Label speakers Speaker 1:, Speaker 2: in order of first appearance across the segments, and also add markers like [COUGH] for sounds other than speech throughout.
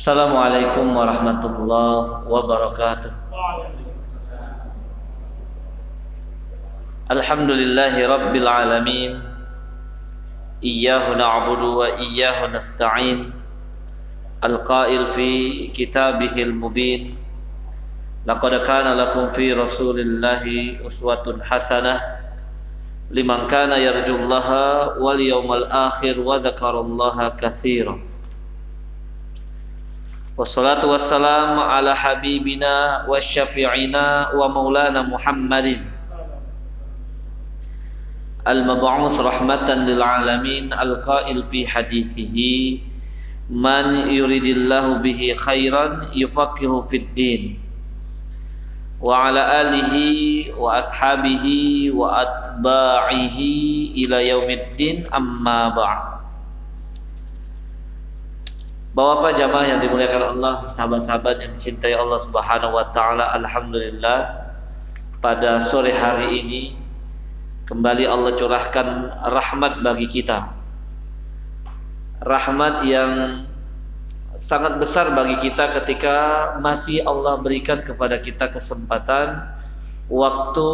Speaker 1: السلام عليكم ورحمة الله وبركاته. الحمد لله رب العالمين. إياه نعبد وإياه نستعين. القائل في كتابه المبين. لقد كان لكم في رسول الله أسوة حسنة. لمن كان يرجو الله واليوم الآخر وذكر الله كثيراً. والصلاة والسلام على حبيبنا وشفيعنا ومولانا محمد. المبعوث رحمة للعالمين القائل في حديثه من يريد الله به خيرا يفقه في الدين. وعلى آله وأصحابه وأتباعه إلى يوم الدين أما بعد. Bapak-bapak jamaah yang dimuliakan Allah, sahabat-sahabat yang dicintai Allah Subhanahu wa taala, alhamdulillah pada sore hari ini kembali Allah curahkan rahmat bagi kita. Rahmat yang sangat besar bagi kita ketika masih Allah berikan kepada kita kesempatan waktu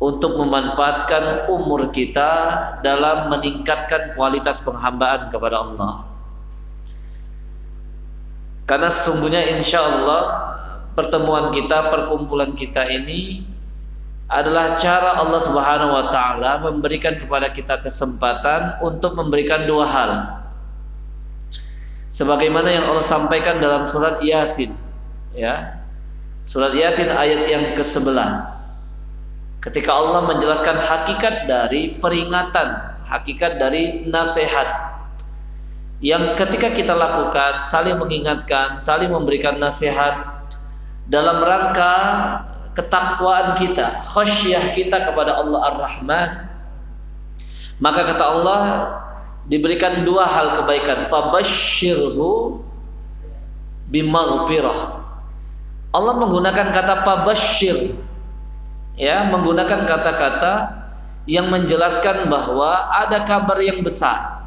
Speaker 1: untuk memanfaatkan umur kita dalam meningkatkan kualitas penghambaan kepada Allah. Karena sesungguhnya insya Allah pertemuan kita, perkumpulan kita ini adalah cara Allah Subhanahu wa taala memberikan kepada kita kesempatan untuk memberikan dua hal. Sebagaimana yang Allah sampaikan dalam surat Yasin, ya. Surat Yasin ayat yang ke-11. Ketika Allah menjelaskan hakikat dari peringatan, hakikat dari nasihat yang ketika kita lakukan saling mengingatkan, saling memberikan nasihat dalam rangka ketakwaan kita, khasyah kita kepada Allah Ar-Rahman. Maka kata Allah diberikan dua hal kebaikan, pabasyirhu bimaghfirah. Allah menggunakan kata pabasyir ya, menggunakan kata-kata yang menjelaskan bahwa ada kabar yang besar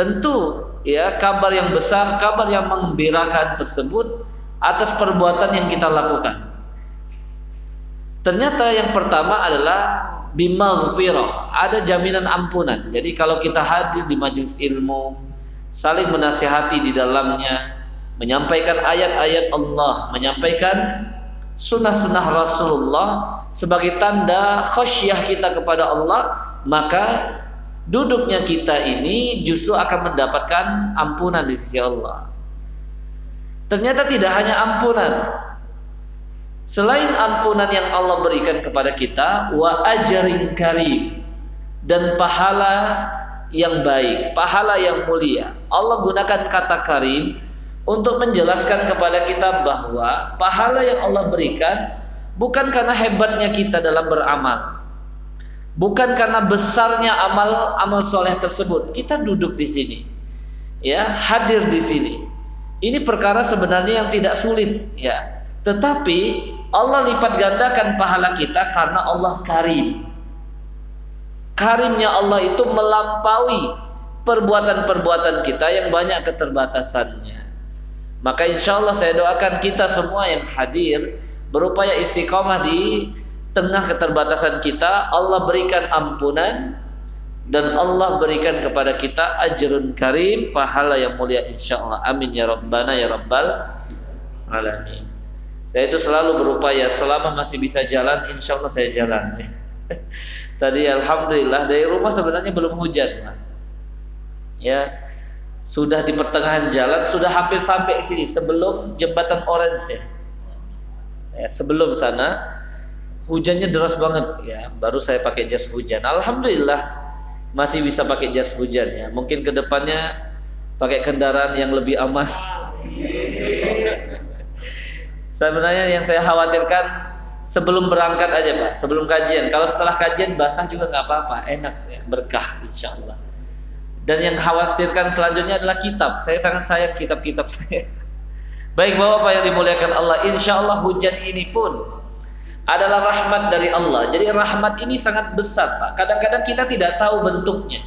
Speaker 1: Tentu ya kabar yang besar, kabar yang menggembirakan tersebut atas perbuatan yang kita lakukan. Ternyata yang pertama adalah bimaghfirah, ada jaminan ampunan. Jadi kalau kita hadir di majelis ilmu, saling menasihati di dalamnya, menyampaikan ayat-ayat Allah, menyampaikan sunnah-sunnah Rasulullah sebagai tanda khasyah kita kepada Allah, maka duduknya kita ini justru akan mendapatkan ampunan di sisi Allah. Ternyata tidak hanya ampunan. Selain ampunan yang Allah berikan kepada kita, wa ajarin karim dan pahala yang baik, pahala yang mulia. Allah gunakan kata karim untuk menjelaskan kepada kita bahwa pahala yang Allah berikan bukan karena hebatnya kita dalam beramal, bukan karena besarnya amal amal soleh tersebut. Kita duduk di sini ya hadir di sini. Ini perkara sebenarnya yang tidak sulit ya. Tetapi Allah lipat gandakan pahala kita karena Allah karim. Karimnya Allah itu melampaui perbuatan-perbuatan kita yang banyak keterbatasannya. Maka insya Allah saya doakan kita semua yang hadir berupaya istiqomah di tengah keterbatasan kita Allah berikan ampunan dan Allah berikan kepada kita ajrun karim pahala yang mulia insyaallah. Amin ya rabbana ya rabbal alamin. Saya itu selalu berupaya selama masih bisa jalan insyaallah saya jalan. [LAUGHS] Tadi alhamdulillah dari rumah sebenarnya belum hujan ya sudah di pertengahan jalan sudah hampir sampai sini sebelum jembatan orange ya, ya sebelum sana hujannya deras banget. Ya baru saya pakai jas hujan. Alhamdulillah masih bisa pakai jas hujan ya. Mungkin ke depannya pakai kendaraan yang lebih aman. [LAUGHS] Sebenarnya yang saya khawatirkan sebelum berangkat aja pak. Sebelum kajian. Kalau setelah kajian basah juga nggak apa-apa. Enak ya. Berkah insya Allah dan yang khawatirkan selanjutnya adalah kitab. Saya sangat sayang kitab-kitab saya. [LAUGHS] Baik bapak yang dimuliakan Allah insya Allah hujan ini pun adalah rahmat dari Allah. Jadi rahmat ini sangat besar, Pak. Kadang-kadang kita tidak tahu bentuknya.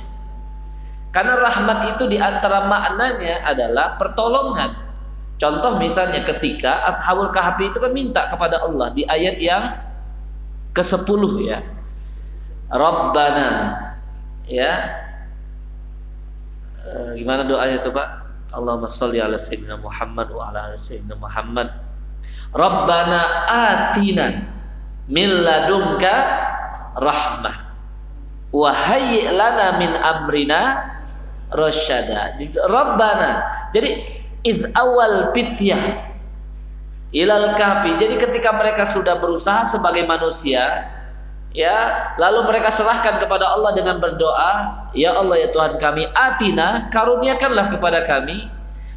Speaker 1: Karena rahmat itu di antara maknanya adalah pertolongan. Contoh misalnya ketika Ashabul Kahfi itu kan minta kepada Allah di ayat yang ke-10 ya. Rabbana ya. E, gimana doanya itu Pak? Allahumma sholli ala sayyidina Muhammad wa ala ali sayyidina Muhammad. Rabbana atina min ladunka rahmah wa hayyi lana min amrina rasyada. Rabbana. Jadi iz awal fityah ilal kahfi. Jadi ketika mereka sudah berusaha sebagai manusia, ya, lalu mereka serahkan kepada Allah dengan berdoa, ya Allah ya Tuhan kami, atina karuniakanlah kepada kami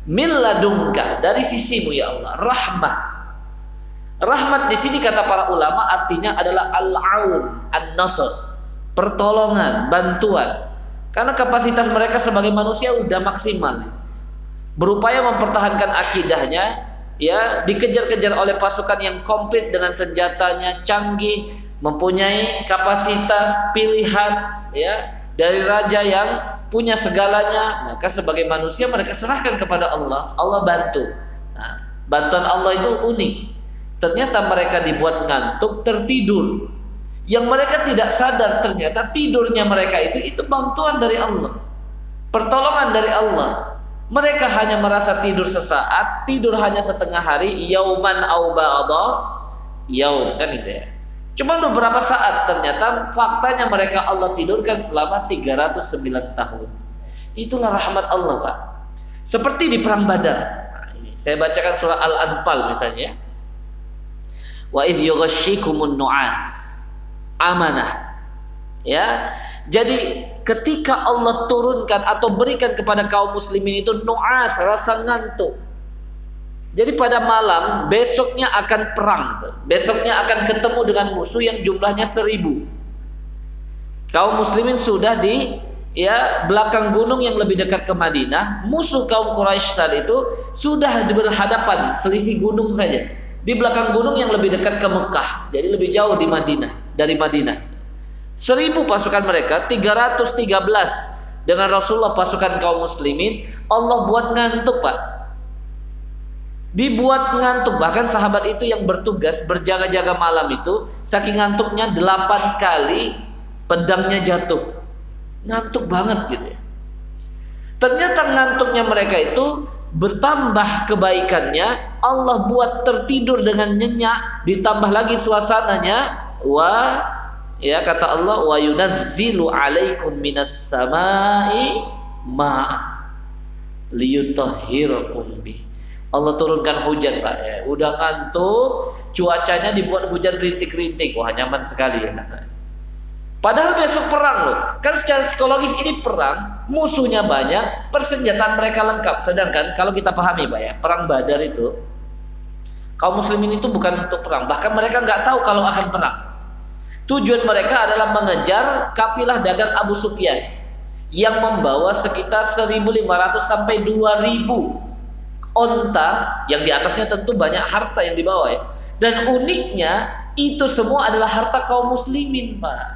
Speaker 1: min ladunka dari sisimu ya Allah, rahmah. Rahmat di sini kata para ulama artinya adalah al-aun, an-nasr, pertolongan, bantuan. Karena kapasitas mereka sebagai manusia sudah maksimal. Berupaya mempertahankan akidahnya, ya dikejar-kejar oleh pasukan yang komplit dengan senjatanya canggih, mempunyai kapasitas pilihan ya dari raja yang punya segalanya, maka sebagai manusia mereka serahkan kepada Allah, Allah bantu. Nah, bantuan Allah itu unik. Ternyata mereka dibuat ngantuk, tertidur. Yang mereka tidak sadar ternyata tidurnya mereka itu itu bantuan dari Allah. Pertolongan dari Allah. Mereka hanya merasa tidur sesaat, tidur hanya setengah hari, yauman au ba'dha, yaum kan itu ya. Cuma beberapa saat ternyata faktanya mereka Allah tidurkan selama 309 tahun. Itulah rahmat Allah, Pak. Seperti di perang Badar. Nah, saya bacakan surah Al-Anfal misalnya. Wa idh yughashshikumun nu'as amanah. Ya. Jadi ketika Allah turunkan atau berikan kepada kaum muslimin itu nu'as rasa ngantuk. Jadi pada malam besoknya akan perang, besoknya akan ketemu dengan musuh yang jumlahnya seribu. Kaum muslimin sudah di ya belakang gunung yang lebih dekat ke Madinah. Musuh kaum Quraisy saat itu sudah berhadapan selisih gunung saja di belakang gunung yang lebih dekat ke Mekah. Jadi lebih jauh di Madinah dari Madinah. Seribu pasukan mereka, 313 dengan Rasulullah pasukan kaum muslimin. Allah buat ngantuk pak. Dibuat ngantuk bahkan sahabat itu yang bertugas berjaga-jaga malam itu saking ngantuknya delapan kali pedangnya jatuh. Ngantuk banget gitu ya. Ternyata ngantuknya mereka itu bertambah kebaikannya. Allah buat tertidur dengan nyenyak, ditambah lagi suasananya. Wa ya kata Allah wa yunazzilu alaikum minas samai ma liyutahhirakum bi. Allah turunkan hujan Pak ya. Udah ngantuk, cuacanya dibuat hujan rintik-rintik. Wah, nyaman sekali ya. Padahal besok perang loh. Kan secara psikologis ini perang, musuhnya banyak, persenjataan mereka lengkap. Sedangkan kalau kita pahami Pak ya, perang Badar itu kaum muslimin itu bukan untuk perang, bahkan mereka nggak tahu kalau akan perang. Tujuan mereka adalah mengejar kafilah dagang Abu Sufyan yang membawa sekitar 1.500 sampai 2.000 onta yang di atasnya tentu banyak harta yang dibawa ya. Dan uniknya itu semua adalah harta kaum muslimin, Pak.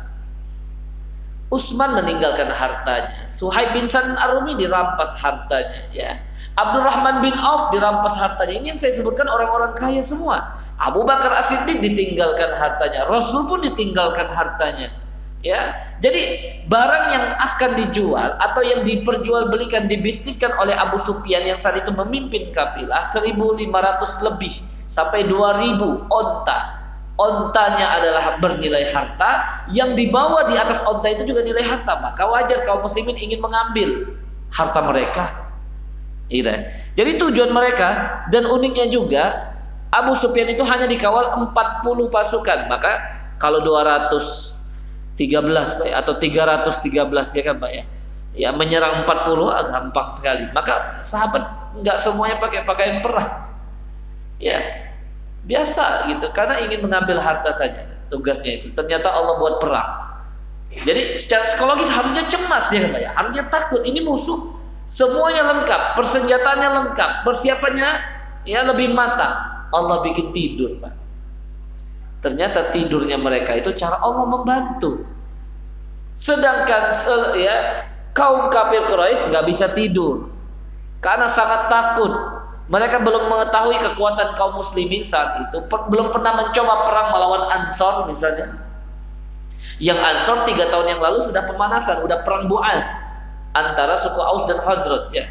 Speaker 1: Utsman meninggalkan hartanya. Suhaib bin San Arumi dirampas hartanya ya. Abdurrahman bin Auf dirampas hartanya. Ini yang saya sebutkan orang-orang kaya semua. Abu Bakar As-Siddiq ditinggalkan hartanya. Rasul pun ditinggalkan hartanya. Ya. Jadi barang yang akan dijual atau yang diperjualbelikan dibisniskan oleh Abu Sufyan yang saat itu memimpin kafilah 1500 lebih sampai 2000 onta ontanya adalah bernilai harta, yang dibawa di atas onta itu juga nilai harta, maka wajar kaum muslimin ingin mengambil harta mereka. Gitu. Jadi tujuan mereka dan uniknya juga Abu Sufyan itu hanya dikawal 40 pasukan, maka kalau 213 Pak ya, atau 313 ya kan Pak ya. Ya menyerang 40 ah, gampang sekali. Maka sahabat nggak semuanya pakai pakaian perang. Ya, biasa gitu karena ingin mengambil harta saja tugasnya itu. Ternyata Allah buat perang. Jadi secara psikologis harusnya cemas ya Pak ya. Harusnya takut. Ini musuh. Semuanya lengkap. Persenjataannya lengkap. Persiapannya ya lebih matang. Allah bikin tidur Pak. Ternyata tidurnya mereka itu cara Allah membantu. Sedangkan ya kaum kafir Quraisy nggak bisa tidur. Karena sangat takut Mereka belum mengetahui kekuatan kaum muslimin saat itu, per, belum pernah mencoba perang melawan Ansor misalnya. Yang Ansor tiga tahun yang lalu sudah pemanasan, sudah perang Bu'az antara suku Aus dan Khazraj ya.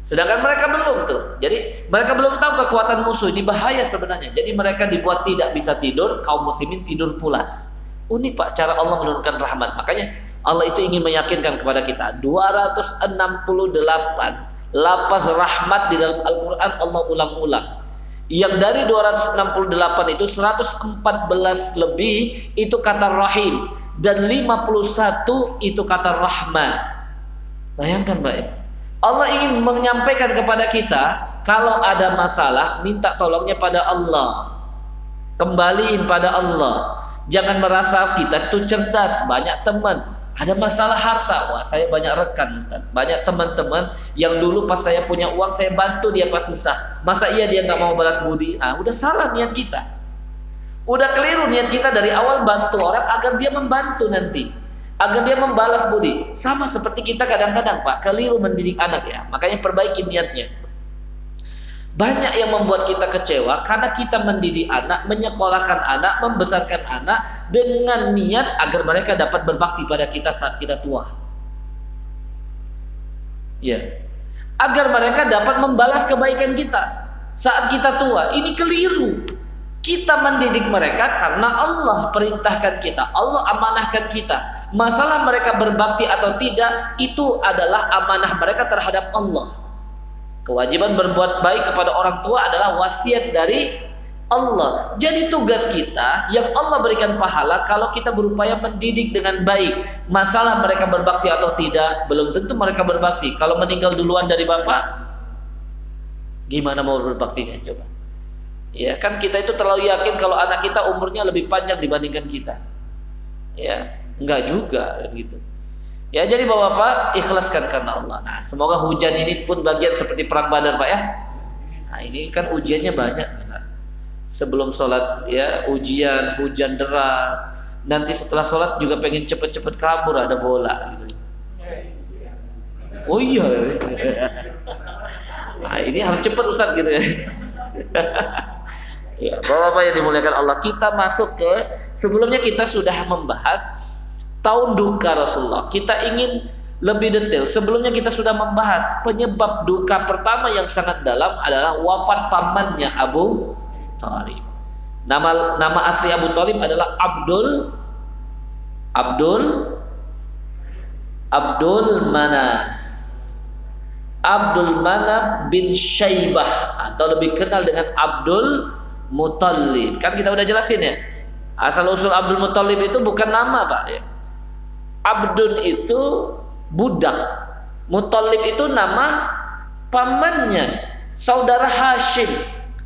Speaker 1: Sedangkan mereka belum tuh. Jadi mereka belum tahu kekuatan musuh ini bahaya sebenarnya. Jadi mereka dibuat tidak bisa tidur, kaum muslimin tidur pulas. Unik Pak cara Allah menurunkan rahmat. Makanya Allah itu ingin meyakinkan kepada kita 268 Lapas rahmat di dalam Al-Quran Allah ulang-ulang. Yang dari 268 itu 114 lebih itu kata rahim. Dan 51 itu kata rahman. Bayangkan baik Allah ingin menyampaikan kepada kita kalau ada masalah minta tolongnya pada Allah. Kembaliin pada Allah. Jangan merasa kita tuh cerdas banyak teman ada masalah harta, wah saya banyak rekan Ustaz. Banyak teman-teman yang dulu pas saya punya uang saya bantu dia pas susah. Masa iya dia nggak mau balas budi? Ah, udah salah niat kita. Udah keliru niat kita dari awal bantu orang agar dia membantu nanti. Agar dia membalas budi. Sama seperti kita kadang-kadang Pak, keliru mendidik anak ya. Makanya perbaiki niatnya. Banyak yang membuat kita kecewa karena kita mendidik anak, menyekolahkan anak, membesarkan anak dengan niat agar mereka dapat berbakti pada kita saat kita tua. Ya. Agar mereka dapat membalas kebaikan kita saat kita tua. Ini keliru. Kita mendidik mereka karena Allah perintahkan kita, Allah amanahkan kita. Masalah mereka berbakti atau tidak itu adalah amanah mereka terhadap Allah. Kewajiban berbuat baik kepada orang tua adalah wasiat dari Allah. Jadi tugas kita yang Allah berikan pahala kalau kita berupaya mendidik dengan baik. Masalah mereka berbakti atau tidak, belum tentu mereka berbakti. Kalau meninggal duluan dari bapak, gimana mau berbaktinya coba? Ya kan kita itu terlalu yakin kalau anak kita umurnya lebih panjang dibandingkan kita. Ya, enggak juga gitu. Ya jadi bapak-bapak ikhlaskan karena Allah. Nah semoga hujan ini pun bagian seperti perang Badar pak ya. Nah ini kan ujiannya banyak. Sebelum sholat ya ujian hujan deras. Nanti setelah sholat juga pengen cepet-cepet kabur ada bola gitu. Oh iya. Nah ini harus cepet Ustaz gitu [LAUGHS] ya. ya bapak-bapak yang dimuliakan Allah kita masuk ke sebelumnya kita sudah membahas tahun duka Rasulullah. Kita ingin lebih detail. Sebelumnya kita sudah membahas penyebab duka pertama yang sangat dalam adalah wafat pamannya Abu Talib. Nama nama asli Abu Talib adalah Abdul Abdul Abdul Manaf Abdul Manaf bin Syaibah atau lebih kenal dengan Abdul Muttalib. Kan kita udah jelasin ya. Asal usul Abdul Muttalib itu bukan nama, Pak ya Abdun itu budak. Muthalib itu nama pamannya, saudara Hashim.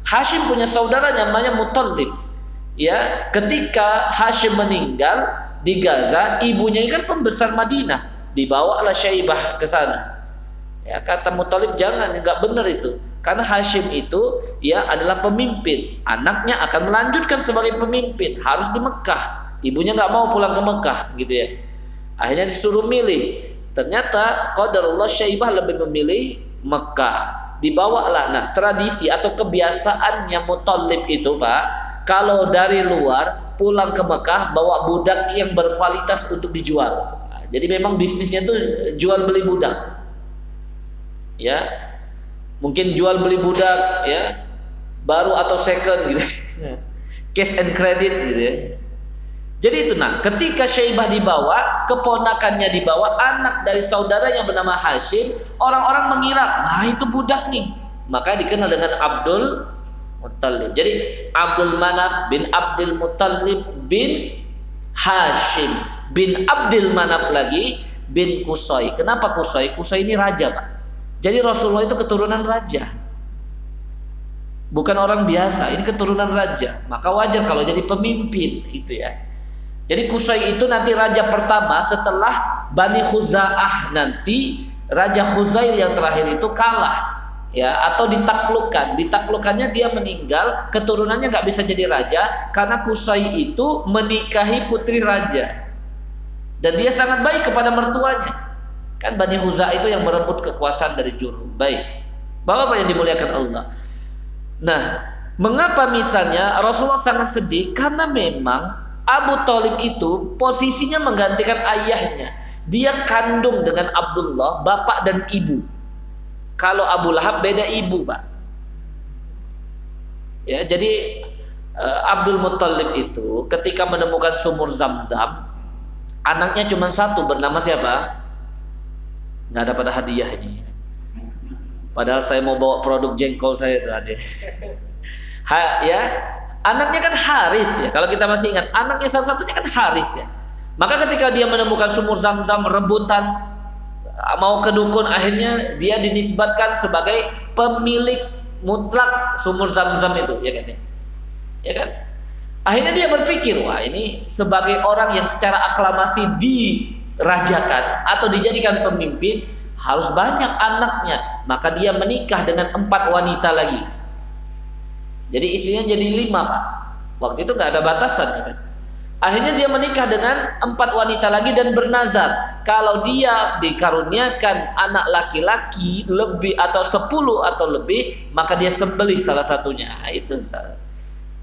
Speaker 1: Hashim punya saudara namanya Muthalib. Ya, ketika Hashim meninggal di Gaza, ibunya kan pembesar Madinah, dibawalah Syaibah ke sana. Ya, kata Muthalib jangan, enggak benar itu. Karena Hashim itu ya adalah pemimpin, anaknya akan melanjutkan sebagai pemimpin, harus di Mekah. Ibunya nggak mau pulang ke Mekah, gitu ya. Akhirnya disuruh milih. Ternyata qadarullah Syaibah lebih memilih Mekah. Dibawalah nah tradisi atau kebiasaannya Muthalib itu, Pak, kalau dari luar pulang ke Mekah bawa budak yang berkualitas untuk dijual. Nah, jadi memang bisnisnya tuh jual beli budak. Ya. Mungkin jual beli budak ya baru atau second gitu. Cash and credit gitu ya jadi itu nah, ketika Syaibah dibawa, keponakannya dibawa, anak dari saudara yang bernama Hashim, orang-orang mengira, nah itu budak nih. Maka dikenal dengan Abdul Muttalib. Jadi Abdul Manab bin Abdul Muttalib bin Hashim bin Abdul Manab lagi bin Kusai. Kenapa Kusai? Kusai ini raja, Pak. Jadi Rasulullah itu keturunan raja. Bukan orang biasa, ini keturunan raja. Maka wajar kalau jadi pemimpin itu ya. Jadi Kusai itu nanti raja pertama setelah Bani Khuza'ah nanti Raja Khuzail yang terakhir itu kalah ya atau ditaklukkan. Ditaklukannya dia meninggal keturunannya nggak bisa jadi raja karena Kusai itu menikahi putri raja. Dan dia sangat baik kepada mertuanya. Kan Bani Huza itu yang merebut kekuasaan dari Jurhum baik. Bapak-bapak yang dimuliakan Allah. Nah, mengapa misalnya Rasulullah sangat sedih? Karena memang Abu Talib itu posisinya menggantikan ayahnya. Dia kandung dengan Abdullah, bapak dan ibu. Kalau Abu Lahab beda ibu, Pak. Ya, jadi uh, Abdul Muttalib itu ketika menemukan sumur Zam-Zam, anaknya cuma satu bernama siapa? Nggak ada pada hadiah ini. Padahal saya mau bawa produk jengkol saya itu aja. [LAUGHS] Ha, ya, anaknya kan Haris ya. Kalau kita masih ingat, anaknya salah satunya kan Haris ya. Maka ketika dia menemukan sumur Zam-Zam rebutan mau ke dukun akhirnya dia dinisbatkan sebagai pemilik mutlak sumur zam-zam itu ya kan ya kan akhirnya dia berpikir wah ini sebagai orang yang secara aklamasi dirajakan atau dijadikan pemimpin harus banyak anaknya maka dia menikah dengan empat wanita lagi jadi istrinya jadi lima pak waktu itu nggak ada batasan ya kan Akhirnya dia menikah dengan empat wanita lagi dan bernazar. Kalau dia dikaruniakan anak laki-laki lebih atau sepuluh atau lebih, maka dia sembelih salah satunya. Nah, itu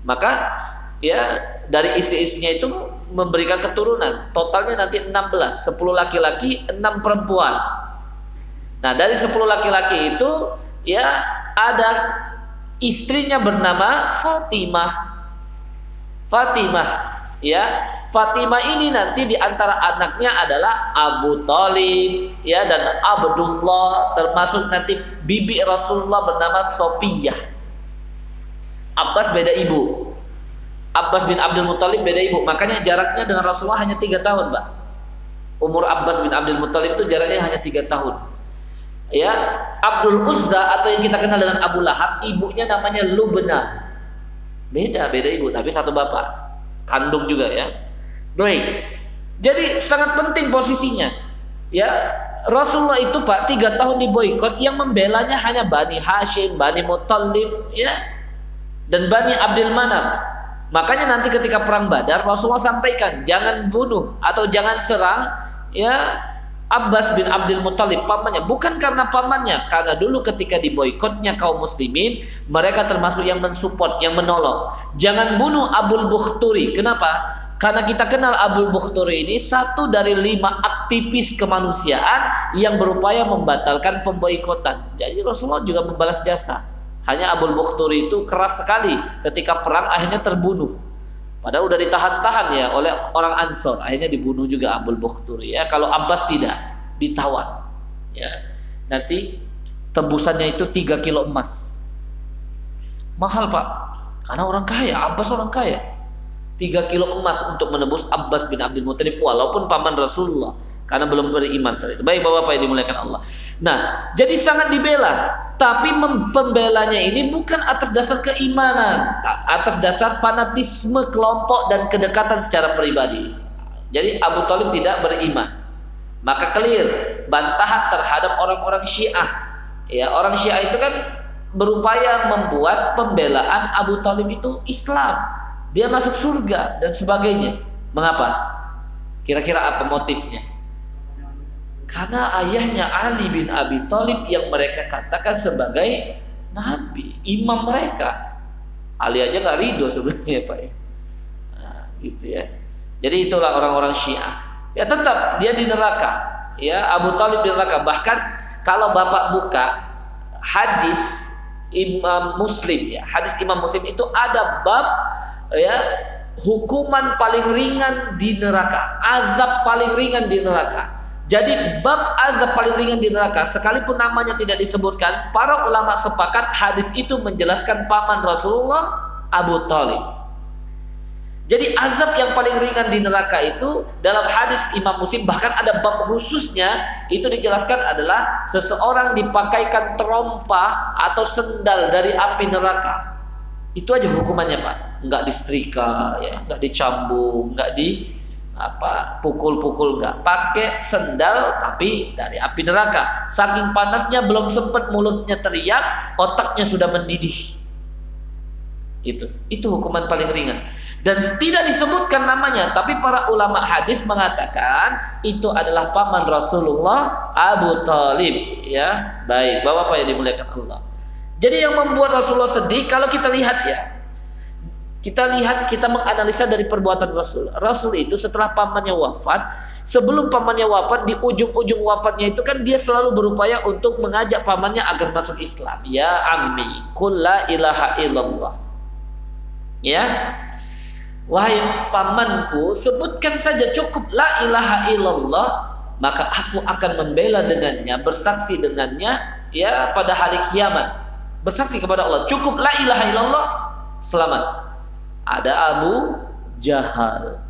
Speaker 1: maka ya dari istri-istrinya itu memberikan keturunan. Totalnya nanti 16, 10 laki-laki, 6 perempuan. Nah, dari 10 laki-laki itu ya ada istrinya bernama Fatimah. Fatimah ya. Fatimah ini nanti di antara anaknya adalah Abu Talib ya dan Abdullah termasuk nanti bibi Rasulullah bernama Sofiyah. Abbas beda ibu. Abbas bin Abdul Muthalib beda ibu. Makanya jaraknya dengan Rasulullah hanya tiga tahun mbak umur Abbas bin Abdul Muthalib itu jaraknya hanya tiga tahun ya Abdul Uzza atau yang kita kenal dengan Abu Lahab ibunya namanya Lubna beda beda ibu tapi satu bapak kandung juga ya. Baik. Jadi sangat penting posisinya. Ya, Rasulullah itu Pak tiga tahun di boykot yang membelanya hanya Bani Hashim, Bani Muttalib, ya, dan Bani Abdul Manam. Makanya nanti ketika perang Badar Rasulullah sampaikan jangan bunuh atau jangan serang ya Abbas bin Abdul Muthalib pamannya. Bukan karena pamannya karena dulu ketika diboikotnya kaum muslimin mereka termasuk yang mensupport yang menolong. Jangan bunuh Abul Bukhturi. Kenapa? Karena kita kenal Abul Bukhturi ini satu dari lima aktivis kemanusiaan yang berupaya membatalkan pemboikotan. Jadi Rasulullah juga membalas jasa. Hanya Abul Bukhturi itu keras sekali ketika perang akhirnya terbunuh Padahal udah ditahan-tahan ya oleh orang Ansor. Akhirnya dibunuh juga Abdul Bukhturi ya. Kalau Abbas tidak ditawan. Ya. Nanti tembusannya itu 3 kilo emas. Mahal Pak. Karena orang kaya, Abbas orang kaya. 3 kilo emas untuk menebus Abbas bin Abdul Muttalib walaupun paman Rasulullah karena belum beriman saat itu. Baik Bapak-bapak yang dimuliakan Allah. Nah, jadi sangat dibela, tapi pembelanya ini bukan atas dasar keimanan, atas dasar fanatisme kelompok dan kedekatan secara pribadi. Jadi Abu Talib tidak beriman. Maka clear bantahan terhadap orang-orang Syiah. Ya, orang Syiah itu kan berupaya membuat pembelaan Abu Talib itu Islam. Dia masuk surga dan sebagainya. Mengapa? Kira-kira apa motifnya? Karena ayahnya Ali bin Abi Thalib yang mereka katakan sebagai nabi, imam mereka. Ali aja nggak ridho sebenarnya Pak. Nah, gitu ya. Jadi itulah orang-orang Syiah. Ya tetap dia di neraka. Ya Abu Talib di neraka. Bahkan kalau bapak buka hadis Imam Muslim ya, hadis Imam Muslim itu ada bab ya hukuman paling ringan di neraka, azab paling ringan di neraka. Jadi bab azab paling ringan di neraka sekalipun namanya tidak disebutkan, para ulama sepakat hadis itu menjelaskan paman Rasulullah Abu Talib. Jadi azab yang paling ringan di neraka itu dalam hadis Imam Muslim bahkan ada bab khususnya itu dijelaskan adalah seseorang dipakaikan terompa atau sendal dari api neraka. Itu aja hukumannya Pak. Enggak disetrika ya, enggak dicambung, enggak di apa pukul-pukul nggak pakai sendal tapi dari api neraka. Saking panasnya belum sempat mulutnya teriak otaknya sudah mendidih. Itu itu hukuman paling ringan. Dan tidak disebutkan namanya tapi para ulama hadis mengatakan itu adalah paman Rasulullah Abu Talib. Ya baik. Bapak-bapak yang dimuliakan Allah? Jadi yang membuat Rasulullah sedih kalau kita lihat ya. Kita lihat, kita menganalisa dari perbuatan Rasul. Rasul itu setelah pamannya wafat, sebelum pamannya wafat di ujung-ujung wafatnya itu kan dia selalu berupaya untuk mengajak pamannya agar masuk Islam. Ya ammi, kulla ilaha illallah. Ya. Wahai pamanku, sebutkan saja cukup la ilaha illallah, maka aku akan membela dengannya, bersaksi dengannya ya pada hari kiamat bersaksi kepada Allah cukup la ilaha illallah selamat ada Abu Jahal.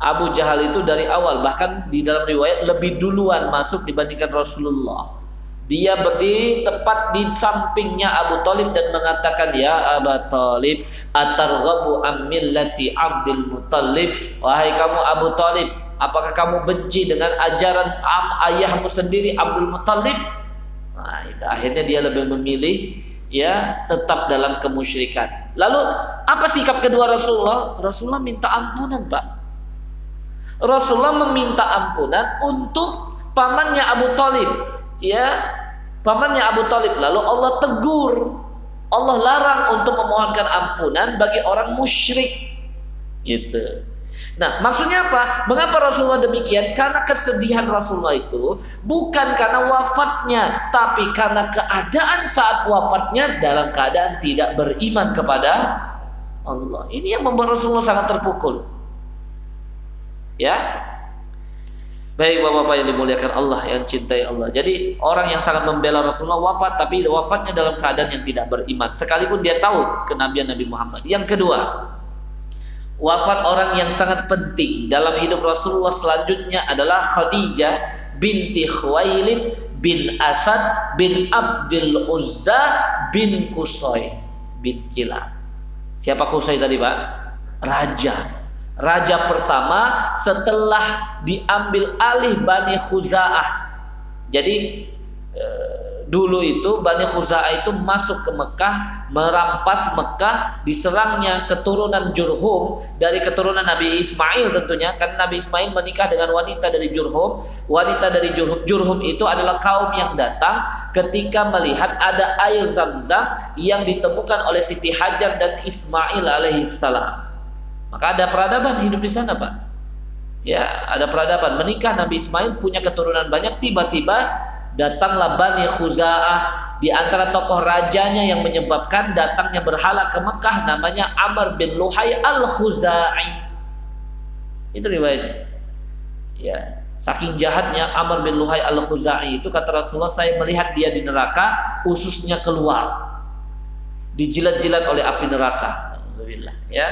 Speaker 1: Abu Jahal itu dari awal bahkan di dalam riwayat lebih duluan masuk dibandingkan Rasulullah. Dia berdiri tepat di sampingnya Abu Talib dan mengatakan ya Abu Talib atarghabu ammillati Abdul Muttalib. Wahai kamu Abu Talib apakah kamu benci dengan ajaran am ayahmu sendiri Abdul Muttalib? Nah itu akhirnya dia lebih memilih ya tetap dalam kemusyrikan. Lalu apa sikap kedua Rasulullah? Rasulullah minta ampunan, Pak. Rasulullah meminta ampunan untuk pamannya Abu Talib, ya pamannya Abu Talib. Lalu Allah tegur, Allah larang untuk memohonkan ampunan bagi orang musyrik, gitu. Nah, maksudnya apa? Mengapa Rasulullah demikian? Karena kesedihan Rasulullah itu bukan karena wafatnya, tapi karena keadaan saat wafatnya dalam keadaan tidak beriman kepada Allah. Ini yang membuat Rasulullah sangat terpukul. Ya. Baik Bapak-bapak yang dimuliakan Allah yang cintai Allah. Jadi orang yang sangat membela Rasulullah wafat tapi wafatnya dalam keadaan yang tidak beriman sekalipun dia tahu kenabian Nabi Muhammad. Yang kedua, wafat orang yang sangat penting dalam hidup Rasulullah selanjutnya adalah Khadijah binti Khuwailid bin Asad bin Abdul Uzza bin Kusoi bin Kilab. Siapa Kusoi tadi Pak? Raja. Raja pertama setelah diambil alih Bani Khuza'ah. Jadi eh, dulu itu Bani Khuza'ah itu masuk ke Mekah, merampas Mekah, diserangnya keturunan Jurhum dari keturunan Nabi Ismail tentunya, karena Nabi Ismail menikah dengan wanita dari Jurhum. Wanita dari Jurhum, Jurhum itu adalah kaum yang datang ketika melihat ada air zam-zam yang ditemukan oleh Siti Hajar dan Ismail alaihissalam. Maka ada peradaban hidup di sana, Pak. Ya, ada peradaban. Menikah Nabi Ismail punya keturunan banyak, tiba-tiba datanglah Bani Khuza'ah di antara tokoh rajanya yang menyebabkan datangnya berhala ke Mekah namanya Amr bin Luhai al-Khuza'i. Itu riwayatnya. Ya, saking jahatnya Amr bin Luhai al-Khuza'i itu kata Rasulullah saya melihat dia di neraka ususnya keluar. Dijilat-jilat oleh api neraka. Alhamdulillah, ya.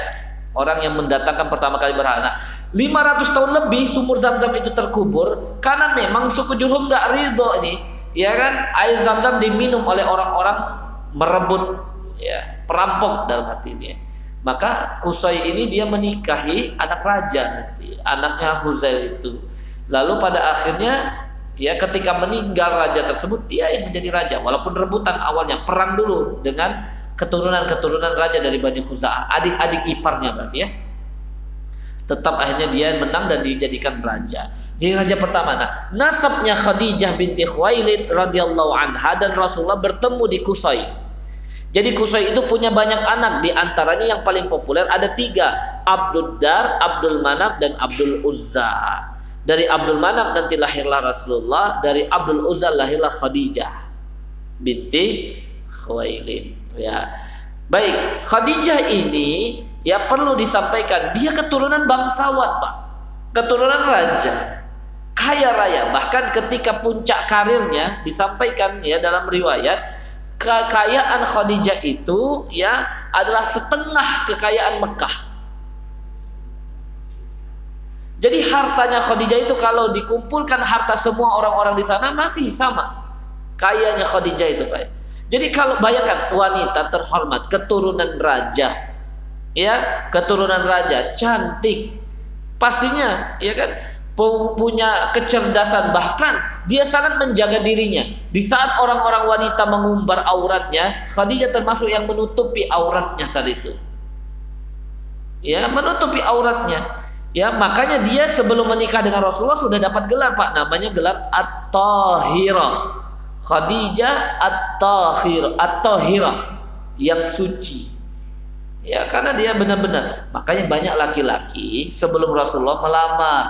Speaker 1: Orang yang mendatangkan pertama kali berhala. 500 tahun lebih sumur zam-zam itu terkubur karena memang suku Jurhum nggak ridho ini. Ya kan? Air zam-zam diminum oleh orang-orang merebut ya, perampok dalam hati dia. Maka Kusai ini dia menikahi anak raja nanti, anaknya Huzail itu. Lalu pada akhirnya ya ketika meninggal raja tersebut dia yang menjadi raja walaupun rebutan awalnya perang dulu dengan keturunan-keturunan raja dari Bani Khuza'ah, adik-adik iparnya berarti ya. Tetap akhirnya dia menang dan dijadikan raja. Jadi raja pertama. Nah, nasabnya Khadijah binti Khuwailid radhiyallahu anha dan Rasulullah bertemu di Kusai. Jadi Kusai itu punya banyak anak, di antaranya yang paling populer ada tiga, Abdul Dar, Abdul Manaf, dan Abdul Uzza. Dari Abdul Manaf nanti lahirlah Rasulullah, dari Abdul Uzza lahirlah Khadijah binti Khuwailid ya. Baik, Khadijah ini ya perlu disampaikan dia keturunan bangsawan, Pak. Keturunan raja. Kaya raya, bahkan ketika puncak karirnya disampaikan ya dalam riwayat kekayaan Khadijah itu ya adalah setengah kekayaan Mekah. Jadi hartanya Khadijah itu kalau dikumpulkan harta semua orang-orang di sana masih sama. Kayanya Khadijah itu, Pak. Jadi kalau bayangkan wanita terhormat, keturunan raja, ya keturunan raja, cantik, pastinya, ya kan punya kecerdasan bahkan dia sangat menjaga dirinya. Di saat orang-orang wanita mengumbar auratnya, Khadijah termasuk yang menutupi auratnya saat itu. Ya, menutupi auratnya. Ya, makanya dia sebelum menikah dengan Rasulullah sudah dapat gelar Pak, namanya gelar At-Tahira Khadijah at-tahir at-tahira yang suci. Ya, karena dia benar-benar. Makanya banyak laki-laki sebelum Rasulullah melamar.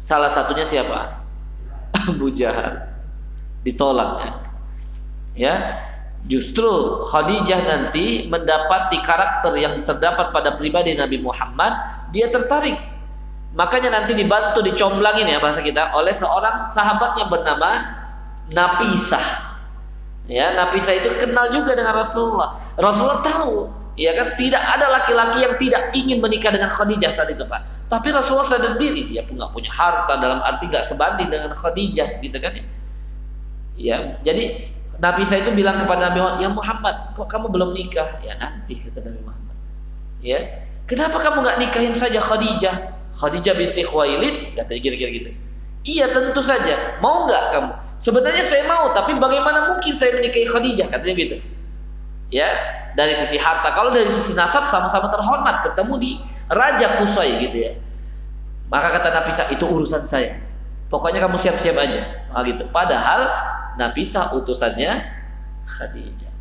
Speaker 1: Salah satunya siapa? [LAUGHS] Abu Jahal. Ditolaknya. Ya. Justru Khadijah nanti mendapati karakter yang terdapat pada pribadi Nabi Muhammad, dia tertarik. Makanya nanti dibantu dicomblangin ya bahasa kita oleh seorang sahabatnya bernama Napisah. Ya, Napisah itu kenal juga dengan Rasulullah. Rasulullah tahu, ya kan tidak ada laki-laki yang tidak ingin menikah dengan Khadijah saat itu, Pak. Tapi Rasulullah sadar diri dia pun nggak punya harta dalam arti nggak sebanding dengan Khadijah, gitu kan ya. Ya, jadi Nabi saya itu bilang kepada Nabi Muhammad, "Ya Muhammad, kok kamu belum nikah?" Ya nanti kata Nabi Muhammad. Ya, kenapa kamu nggak nikahin saja Khadijah? Khadijah binti Khuwailid, katanya kira-kira gitu. Iya tentu saja. Mau nggak kamu? Sebenarnya saya mau, tapi bagaimana mungkin saya menikahi Khadijah? Katanya gitu. Ya, dari sisi harta. Kalau dari sisi nasab sama-sama terhormat, ketemu di Raja Kusai gitu ya. Maka kata Nabi Sa, itu urusan saya. Pokoknya kamu siap-siap aja. Nah, gitu. Padahal Nabi Sa utusannya Khadijah.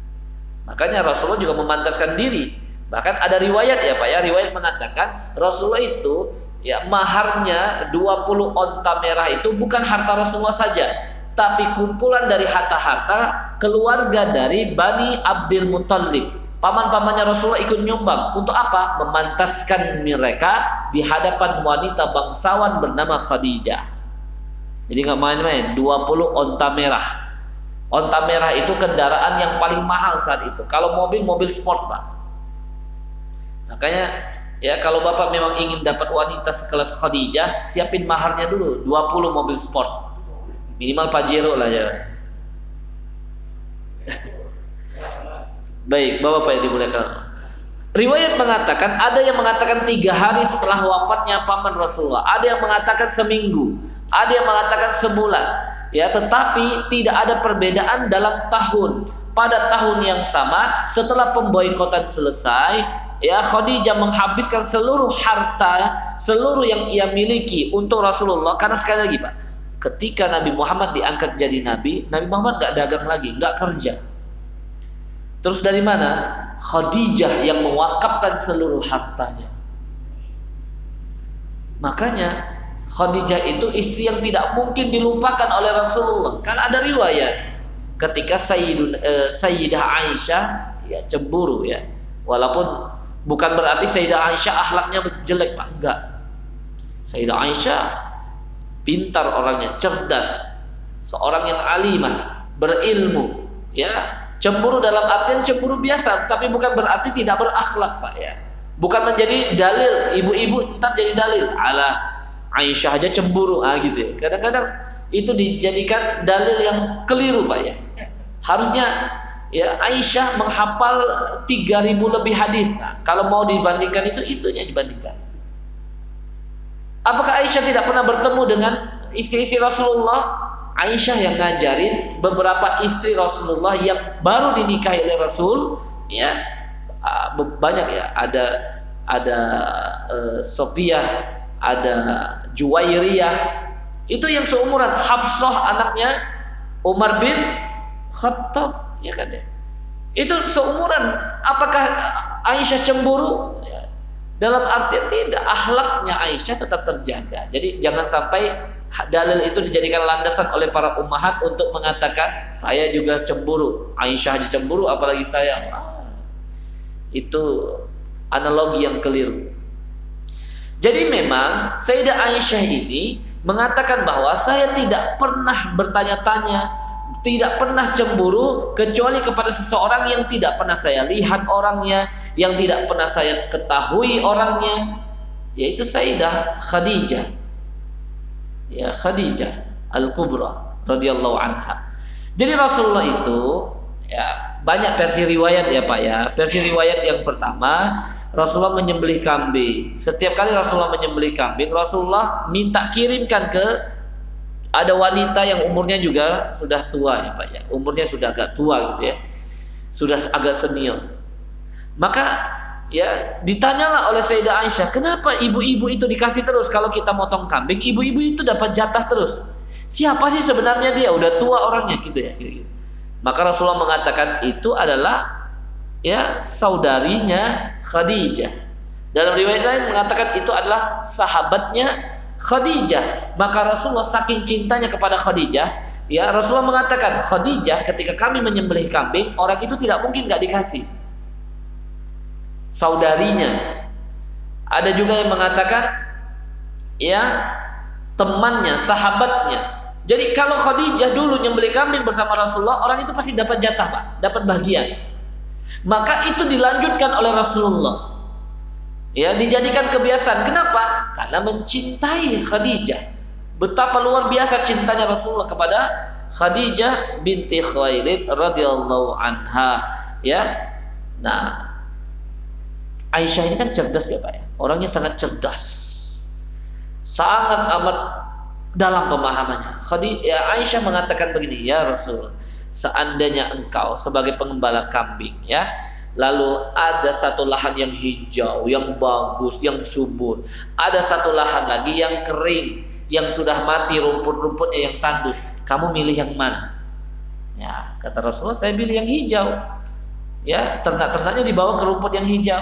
Speaker 1: Makanya Rasulullah juga memantaskan diri. Bahkan ada riwayat ya Pak ya, riwayat mengatakan Rasulullah itu ya maharnya 20 onta merah itu bukan harta Rasulullah saja tapi kumpulan dari harta-harta keluarga dari Bani Abdul Muttalib paman-pamannya Rasulullah ikut nyumbang. Untuk apa? memantaskan mereka di hadapan wanita bangsawan bernama Khadijah. Jadi nggak main-main 20 onta merah. Onta merah itu kendaraan yang paling mahal saat itu. Kalau mobil mobil sport pak. Makanya Ya, kalau Bapak memang ingin dapat wanita sekelas Khadijah, siapin maharnya dulu, 20 mobil sport. Minimal Pajero lah ya. [LAUGHS] Baik, Bapak-Bapak yang dimuliakan. Riwayat mengatakan ada yang mengatakan tiga hari setelah wafatnya paman Rasulullah, ada yang mengatakan seminggu, ada yang mengatakan sebulan. Ya, tetapi tidak ada perbedaan dalam tahun. Pada tahun yang sama, setelah pemboikotan selesai, ya Khadijah menghabiskan seluruh harta, seluruh yang ia miliki untuk Rasulullah karena sekali lagi Pak, ketika Nabi Muhammad diangkat jadi nabi, Nabi Muhammad nggak dagang lagi, nggak kerja. Terus dari mana? Khadijah yang mewakafkan seluruh hartanya. Makanya Khadijah itu istri yang tidak mungkin dilupakan oleh Rasulullah. Kan ada riwayat ketika eh, Sayyidah Aisyah ya cemburu ya. Walaupun Bukan berarti Sayyidah Aisyah akhlaknya jelek, Pak. Enggak. Sayyidah Aisyah pintar orangnya, cerdas, seorang yang alimah, berilmu, ya. Cemburu dalam artian cemburu biasa, tapi bukan berarti tidak berakhlak, Pak ya. Bukan menjadi dalil ibu-ibu ntar jadi dalil. Alah, Aisyah aja cemburu, ah gitu ya. Kadang-kadang itu dijadikan dalil yang keliru, Pak ya. Harusnya ya Aisyah menghafal 3000 lebih hadis. Nah, kalau mau dibandingkan itu itunya dibandingkan. Apakah Aisyah tidak pernah bertemu dengan istri-istri Rasulullah? Aisyah yang ngajarin beberapa istri Rasulullah yang baru dinikahi oleh Rasul, ya ah, banyak ya. Ada ada uh, Sophia, ada Juwairiyah. Itu yang seumuran Habsah anaknya Umar bin Khattab ya kan ya. Itu seumuran. Apakah Aisyah cemburu? Ya. dalam arti tidak akhlaknya Aisyah tetap terjaga. Jadi jangan sampai dalil itu dijadikan landasan oleh para ummahat untuk mengatakan saya juga cemburu Aisyah aja cemburu apalagi saya. Ah, itu analogi yang keliru. Jadi memang Sayyidah Aisyah ini mengatakan bahwa saya tidak pernah bertanya-tanya tidak pernah cemburu kecuali kepada seseorang yang tidak pernah saya lihat orangnya, yang tidak pernah saya ketahui orangnya, yaitu Sayyidah Khadijah. Ya, Khadijah Al-Kubra radhiyallahu anha. Jadi Rasulullah itu ya banyak versi riwayat ya Pak ya. Versi riwayat yang pertama Rasulullah menyembelih kambing. Setiap kali Rasulullah menyembelih kambing, Rasulullah minta kirimkan ke ada wanita yang umurnya juga sudah tua ya Pak ya. Umurnya sudah agak tua gitu ya. Sudah agak senior. Maka ya ditanyalah oleh Sayyidah Aisyah, kenapa ibu-ibu itu dikasih terus kalau kita motong kambing, ibu-ibu itu dapat jatah terus. Siapa sih sebenarnya dia? Udah tua orangnya gitu ya. Gitu. Maka Rasulullah mengatakan itu adalah ya saudarinya Khadijah. Dalam riwayat lain mengatakan itu adalah sahabatnya Khadijah. Maka Rasulullah saking cintanya kepada Khadijah, ya Rasulullah mengatakan Khadijah ketika kami menyembelih kambing, orang itu tidak mungkin nggak dikasih. Saudarinya. Ada juga yang mengatakan ya temannya, sahabatnya. Jadi kalau Khadijah dulu nyembelih kambing bersama Rasulullah, orang itu pasti dapat jatah, Pak, dapat bagian. Maka itu dilanjutkan oleh Rasulullah. Ya, dijadikan kebiasaan. Kenapa? Karena mencintai Khadijah. Betapa luar biasa cintanya Rasulullah kepada Khadijah binti Khawailid radhiyallahu anha. Ya. Nah, Aisyah ini kan cerdas ya, Pak ya. Orangnya sangat cerdas. Sangat amat dalam pemahamannya. Khadijah ya, Aisyah mengatakan begini, "Ya Rasul, seandainya engkau sebagai pengembala kambing, ya, Lalu ada satu lahan yang hijau, yang bagus, yang subur. Ada satu lahan lagi yang kering, yang sudah mati rumput-rumputnya yang tandus. Kamu milih yang mana? Ya, kata Rasulullah, saya pilih yang hijau. Ya, ternak-ternaknya dibawa ke rumput yang hijau.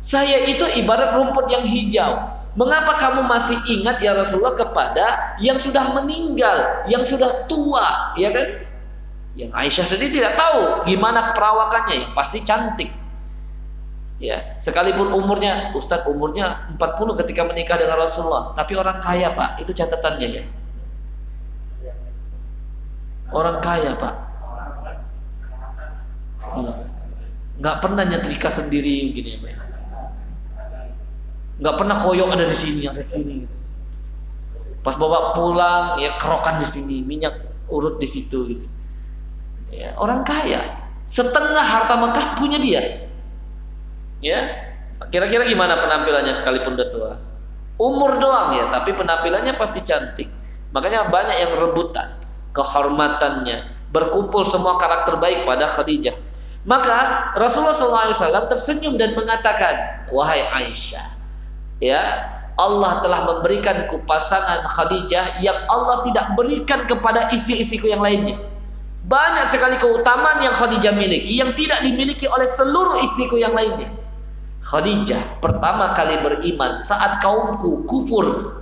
Speaker 1: Saya itu ibarat rumput yang hijau. Mengapa kamu masih ingat ya Rasulullah kepada yang sudah meninggal, yang sudah tua, ya kan? Yang Aisyah sendiri tidak tahu gimana perawakannya, yang pasti cantik. Ya, sekalipun umurnya Ustadz umurnya 40 ketika menikah dengan Rasulullah, tapi orang kaya, Pak. Itu catatannya ya. Orang kaya, Pak. Iya. Nggak pernah nyetrika sendiri gini, Pak. Nggak pernah koyok ada di sini, ada di sini gitu. Pas bawa pulang ya kerokan di sini, minyak urut di situ gitu ya, orang kaya. Setengah harta Mekah punya dia. Ya kira-kira gimana penampilannya sekalipun udah tua? Umur doang ya tapi penampilannya pasti cantik. Makanya banyak yang rebutan kehormatannya berkumpul semua karakter baik pada Khadijah. Maka Rasulullah SAW tersenyum dan mengatakan wahai Aisyah ya Allah telah memberikanku pasangan Khadijah yang Allah tidak berikan kepada istri-istriku yang lainnya banyak sekali keutamaan yang Khadijah miliki yang tidak dimiliki oleh seluruh istriku yang lainnya. Khadijah pertama kali beriman saat kaumku kufur.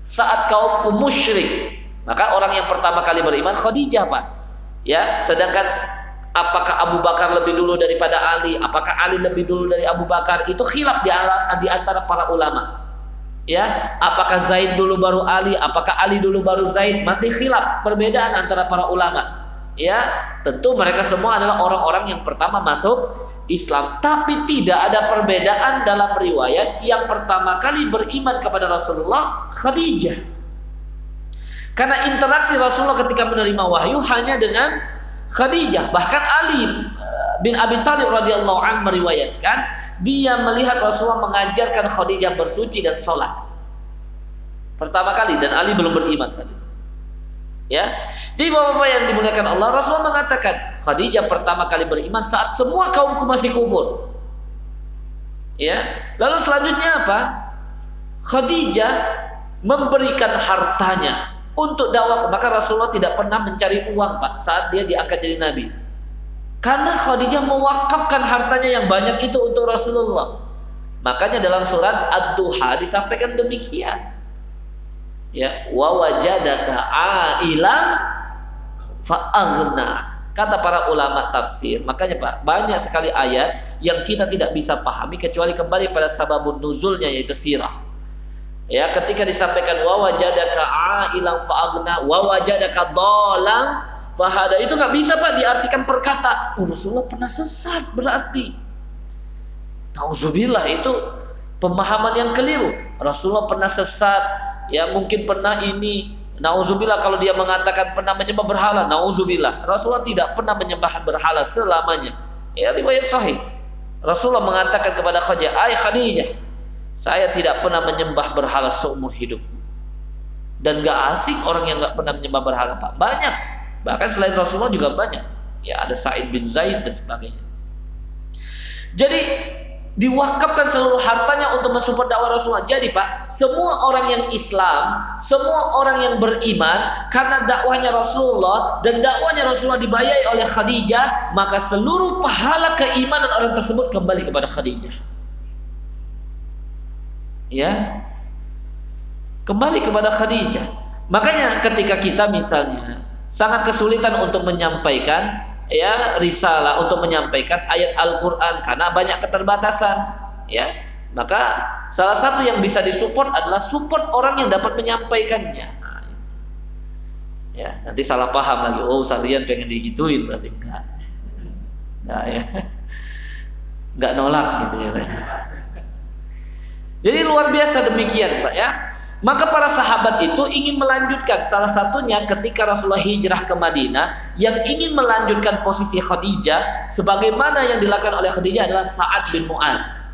Speaker 1: Saat kaumku musyrik. Maka orang yang pertama kali beriman Khadijah, Pak. Ya, sedangkan apakah Abu Bakar lebih dulu daripada Ali, apakah Ali lebih dulu dari Abu Bakar, itu khilaf di, antara para ulama ya apakah Zaid dulu baru Ali apakah Ali dulu baru Zaid? Masih khilaf perbedaan antara para ulama. Ya tentu mereka semua adalah orang-orang yang pertama masuk Islam. Tapi tidak ada perbedaan dalam riwayat yang pertama kali beriman kepada Rasulullah Khadijah. Karena interaksi Rasulullah ketika menerima wahyu hanya dengan Khadijah bahkan Ali bin Abi Thalib radhiyallahu an meriwayatkan dia melihat Rasulullah mengajarkan Khadijah bersuci dan sholat. Pertama kali dan Ali belum beriman saat itu. Ya. Jadi Bapak-bapak yang dimuliakan Allah, Rasulullah mengatakan, Khadijah pertama kali beriman saat semua kaumku masih kufur. Ya. Lalu selanjutnya apa? Khadijah memberikan hartanya untuk dakwah. Maka Rasulullah tidak pernah mencari uang, Pak, saat dia diangkat jadi nabi. Karena Khadijah mewakafkan hartanya yang banyak itu untuk Rasulullah. Makanya dalam surat Ad-Duha disampaikan demikian. Ya, wa wajadaka ailan fa'aghna. Kata para ulama tafsir, makanya Pak, banyak sekali ayat yang kita tidak bisa pahami kecuali kembali pada sababun nuzulnya yaitu sirah. Ya, ketika disampaikan wa wajadaka ailan fa'aghna wa wajadaka dhalan Fahada itu nggak bisa pak diartikan perkata. Oh, Rasulullah pernah sesat berarti. Nauzubillah itu pemahaman yang keliru. Rasulullah pernah sesat, ya mungkin pernah ini. Nauzubillah kalau dia mengatakan pernah menyembah berhala, nauzubillah. Rasulullah tidak pernah menyembah berhala selamanya. Ya riwayat sahih. Rasulullah mengatakan kepada Khadijah, "Ai Khadijah, saya tidak pernah menyembah berhala seumur hidup." Dan gak asing orang yang gak pernah menyembah berhala, Pak. Banyak Bahkan selain Rasulullah juga banyak. Ya ada Said bin Zaid dan sebagainya. Jadi diwakafkan seluruh hartanya untuk mensupport dakwah Rasulullah. Jadi Pak, semua orang yang Islam, semua orang yang beriman karena dakwahnya Rasulullah dan dakwahnya Rasulullah dibayai oleh Khadijah, maka seluruh pahala keimanan orang tersebut kembali kepada Khadijah. Ya. Kembali kepada Khadijah. Makanya ketika kita misalnya sangat kesulitan untuk menyampaikan ya risalah untuk menyampaikan ayat Al-Qur'an karena banyak keterbatasan ya. Maka salah satu yang bisa disupport adalah support orang yang dapat menyampaikannya. Nah, ya nanti salah paham lagi. Oh Sarian pengen digituin berarti. Enggak. Enggak ya. Enggak nolak gitu ya jadi luar biasa demikian Pak ya maka para sahabat itu ingin melanjutkan salah satunya ketika Rasulullah hijrah ke Madinah yang ingin melanjutkan posisi Khadijah sebagaimana yang dilakukan oleh Khadijah adalah Sa'ad bin Mu'az.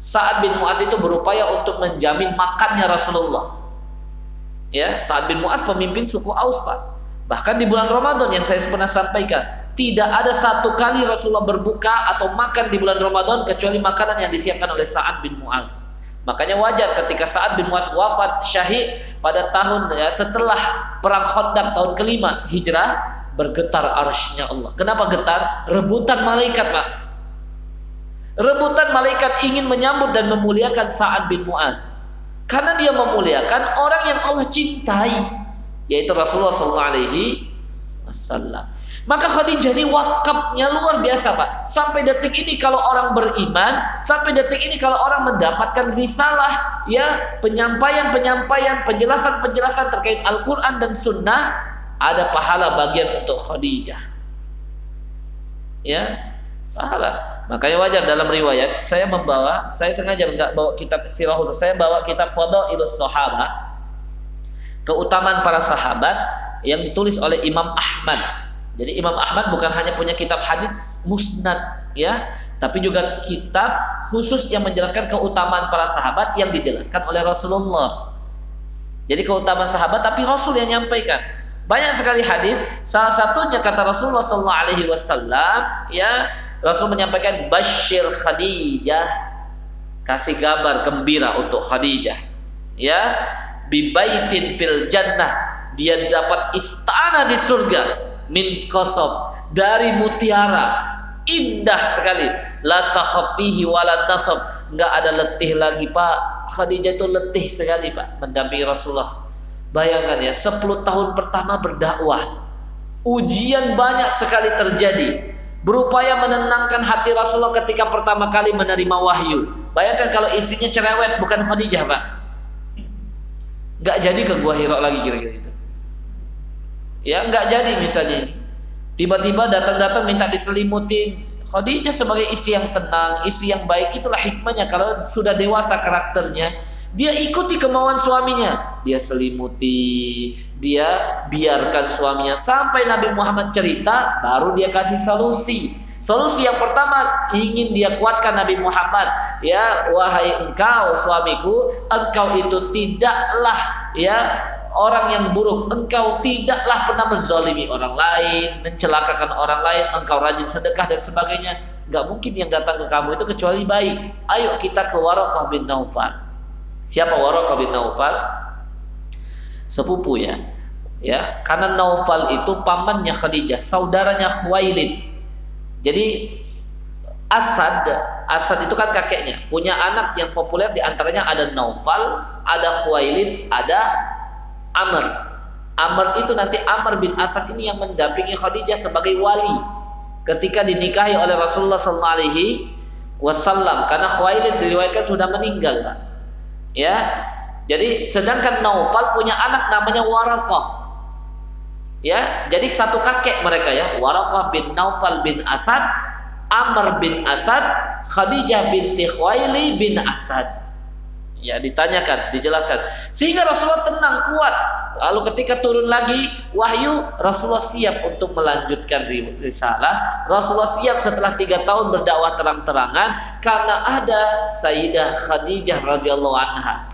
Speaker 1: Sa'ad bin Mu'az itu berupaya untuk menjamin makannya Rasulullah. Ya, Sa'ad bin Mu'az pemimpin suku Aus, Pak. Bahkan di bulan Ramadan yang saya pernah sampaikan, tidak ada satu kali Rasulullah berbuka atau makan di bulan Ramadan kecuali makanan yang disiapkan oleh Sa'ad bin Mu'az. Makanya wajar ketika saat bin Muaz wafat syahid pada tahun ya, setelah perang Khandaq tahun kelima hijrah bergetar arsy Allah. Kenapa getar? Rebutan malaikat, Pak. Rebutan malaikat ingin menyambut dan memuliakan Sa'ad bin Muaz. Karena dia memuliakan orang yang Allah cintai, yaitu Rasulullah wasallam. Maka Khadijah ini wakafnya luar biasa Pak. Sampai detik ini kalau orang beriman, sampai detik ini kalau orang mendapatkan risalah, ya penyampaian-penyampaian, penjelasan-penjelasan terkait Al-Quran dan Sunnah, ada pahala bagian untuk Khadijah. Ya, pahala. Makanya wajar dalam riwayat saya membawa, saya sengaja enggak bawa kitab sirah khusus, saya bawa kitab Fadailus Sahabah, keutamaan para sahabat yang ditulis oleh Imam Ahmad jadi Imam Ahmad bukan hanya punya kitab hadis musnad ya, tapi juga kitab khusus yang menjelaskan keutamaan para sahabat yang dijelaskan oleh Rasulullah. Jadi keutamaan sahabat tapi Rasul yang nyampaikan. Banyak sekali hadis, salah satunya kata Rasulullah sallallahu alaihi wasallam ya, Rasul menyampaikan basyir Khadijah kasih kabar gembira untuk Khadijah ya bibaitin fil jannah dia dapat istana di surga min kosob dari mutiara indah sekali. La sakhafihi wala nasab. Nggak ada letih lagi Pak. Khadijah itu letih sekali Pak mendampingi Rasulullah. Bayangkan ya 10 tahun pertama berdakwah. Ujian banyak sekali terjadi. Berupaya menenangkan hati Rasulullah ketika pertama kali menerima wahyu. Bayangkan kalau istrinya cerewet bukan Khadijah Pak. Nggak jadi ke Gua Hira lagi kira-kira itu ya nggak jadi misalnya tiba-tiba datang-datang minta diselimutin Khadijah sebagai istri yang tenang istri yang baik itulah hikmahnya. Kalau sudah dewasa karakternya dia ikuti kemauan suaminya. Dia selimuti dia biarkan suaminya. Sampai Nabi Muhammad cerita baru dia kasih solusi. Solusi yang pertama ingin dia kuatkan Nabi Muhammad, ya wahai engkau suamiku, engkau itu tidaklah ya orang yang buruk engkau tidaklah pernah menzalimi orang lain mencelakakan orang lain engkau rajin sedekah dan sebagainya. Nggak mungkin yang datang ke kamu itu kecuali baik ayo kita ke Waraqah bin Naufal. Siapa Waraqah bin Naufal? Sepupu ya. Ya karena Naufal itu pamannya Khadijah saudaranya Khuwailid. Jadi Asad Asad itu kan kakeknya. Punya anak yang populer di antaranya ada Naufal ada Khuwailid ada Amr. Amr itu nanti Amr bin Asad ini yang mendampingi Khadijah sebagai wali ketika dinikahi oleh Rasulullah sallallahu alaihi wasallam karena Khuwailid diriwayatkan sudah meninggal. Ya. Jadi sedangkan Naufal punya anak namanya Waraqah. Ya, jadi satu kakek mereka ya, Waraqah bin Naufal bin Asad, Amr bin Asad, Khadijah binti Khuwaili bin Asad. Ya ditanyakan, dijelaskan. Sehingga Rasulullah tenang, kuat. Lalu ketika turun lagi wahyu, Rasulullah siap untuk melanjutkan risalah. Rasulullah siap setelah tiga tahun berdakwah terang-terangan karena ada Sayyidah Khadijah radhiyallahu anha.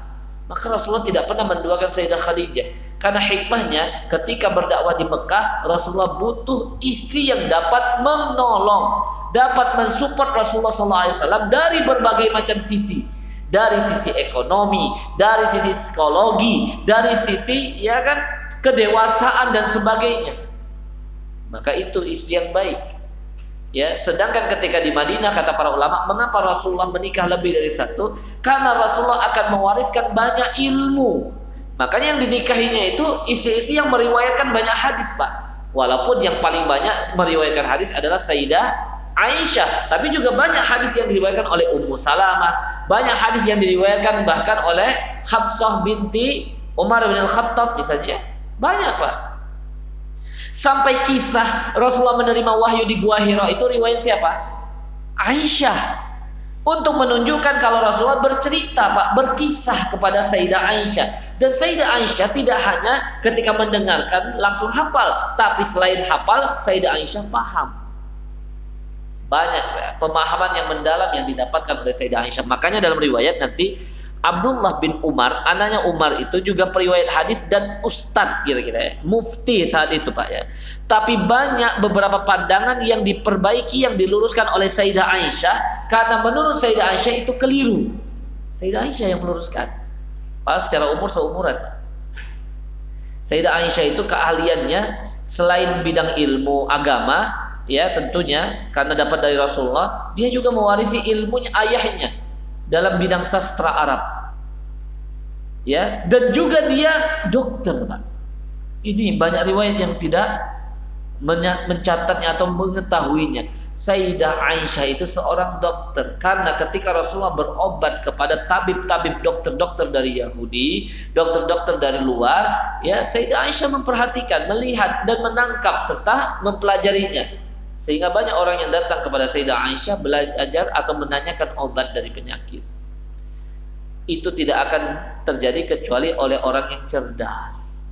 Speaker 1: Maka Rasulullah tidak pernah menduakan Sayyidah Khadijah. Karena hikmahnya ketika berdakwah di Mekah, Rasulullah butuh istri yang dapat menolong dapat mensupport Rasulullah SAW dari berbagai macam sisi dari sisi ekonomi, dari sisi psikologi, dari sisi ya kan kedewasaan dan sebagainya. Maka itu istri yang baik. Ya, sedangkan ketika di Madinah kata para ulama, mengapa Rasulullah menikah lebih dari satu? Karena Rasulullah akan mewariskan banyak ilmu. Makanya yang dinikahinya itu istri-istri yang meriwayatkan banyak hadis, Pak. Walaupun yang paling banyak meriwayatkan hadis adalah Sayyidah Aisyah, tapi juga banyak hadis yang diriwayatkan oleh Ummu Salamah, banyak hadis yang diriwayatkan bahkan oleh Hafsah binti Umar bin Al-Khattab misalnya. Banyak, Pak. Sampai kisah Rasulullah menerima wahyu di Gua Hira itu riwayat siapa? Aisyah untuk menunjukkan kalau Rasulullah bercerita Pak berkisah kepada Sayyidah Aisyah dan Sayyidah Aisyah tidak hanya ketika mendengarkan langsung hafal tapi selain hafal Sayyidah Aisyah paham banyak ya, pemahaman yang mendalam yang didapatkan oleh Sayyidah Aisyah makanya dalam riwayat nanti Abdullah bin Umar, anaknya Umar itu juga periwayat hadis dan ustadz kira-kira ya, mufti saat itu Pak ya. Tapi banyak beberapa pandangan yang diperbaiki yang diluruskan oleh Sayyidah Aisyah karena menurut Sayyidah Aisyah itu keliru. Sayyidah Aisyah yang meluruskan. Pak secara umur seumuran. Sayyidah Aisyah itu keahliannya selain bidang ilmu agama ya tentunya karena dapat dari Rasulullah, dia juga mewarisi ilmunya ayahnya dalam bidang sastra Arab. Ya, dan juga dia dokter, Pak. Ini banyak riwayat yang tidak mencatatnya atau mengetahuinya. Sayyidah Aisyah itu seorang dokter karena ketika Rasulullah berobat kepada tabib-tabib dokter-dokter dari Yahudi, dokter-dokter dari luar, ya Sayyidah Aisyah memperhatikan, melihat dan menangkap serta mempelajarinya. Sehingga banyak orang yang datang kepada Sayyidah Aisyah belajar atau menanyakan obat dari penyakit. Itu tidak akan terjadi kecuali oleh orang yang cerdas.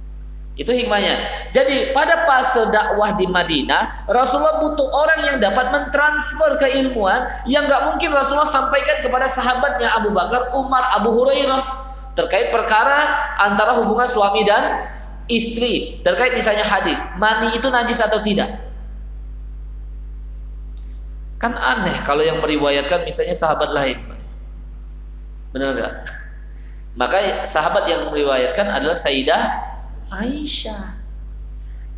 Speaker 1: Itu hikmahnya. Jadi pada fase dakwah di Madinah, Rasulullah butuh orang yang dapat mentransfer keilmuan yang nggak mungkin Rasulullah sampaikan kepada sahabatnya Abu Bakar, Umar, Abu Hurairah terkait perkara antara hubungan suami dan istri terkait misalnya hadis mani itu najis atau tidak Kan aneh kalau yang meriwayatkan misalnya sahabat lain. Benar nggak? [LAUGHS] Maka sahabat yang meriwayatkan adalah Sayyidah Aisyah.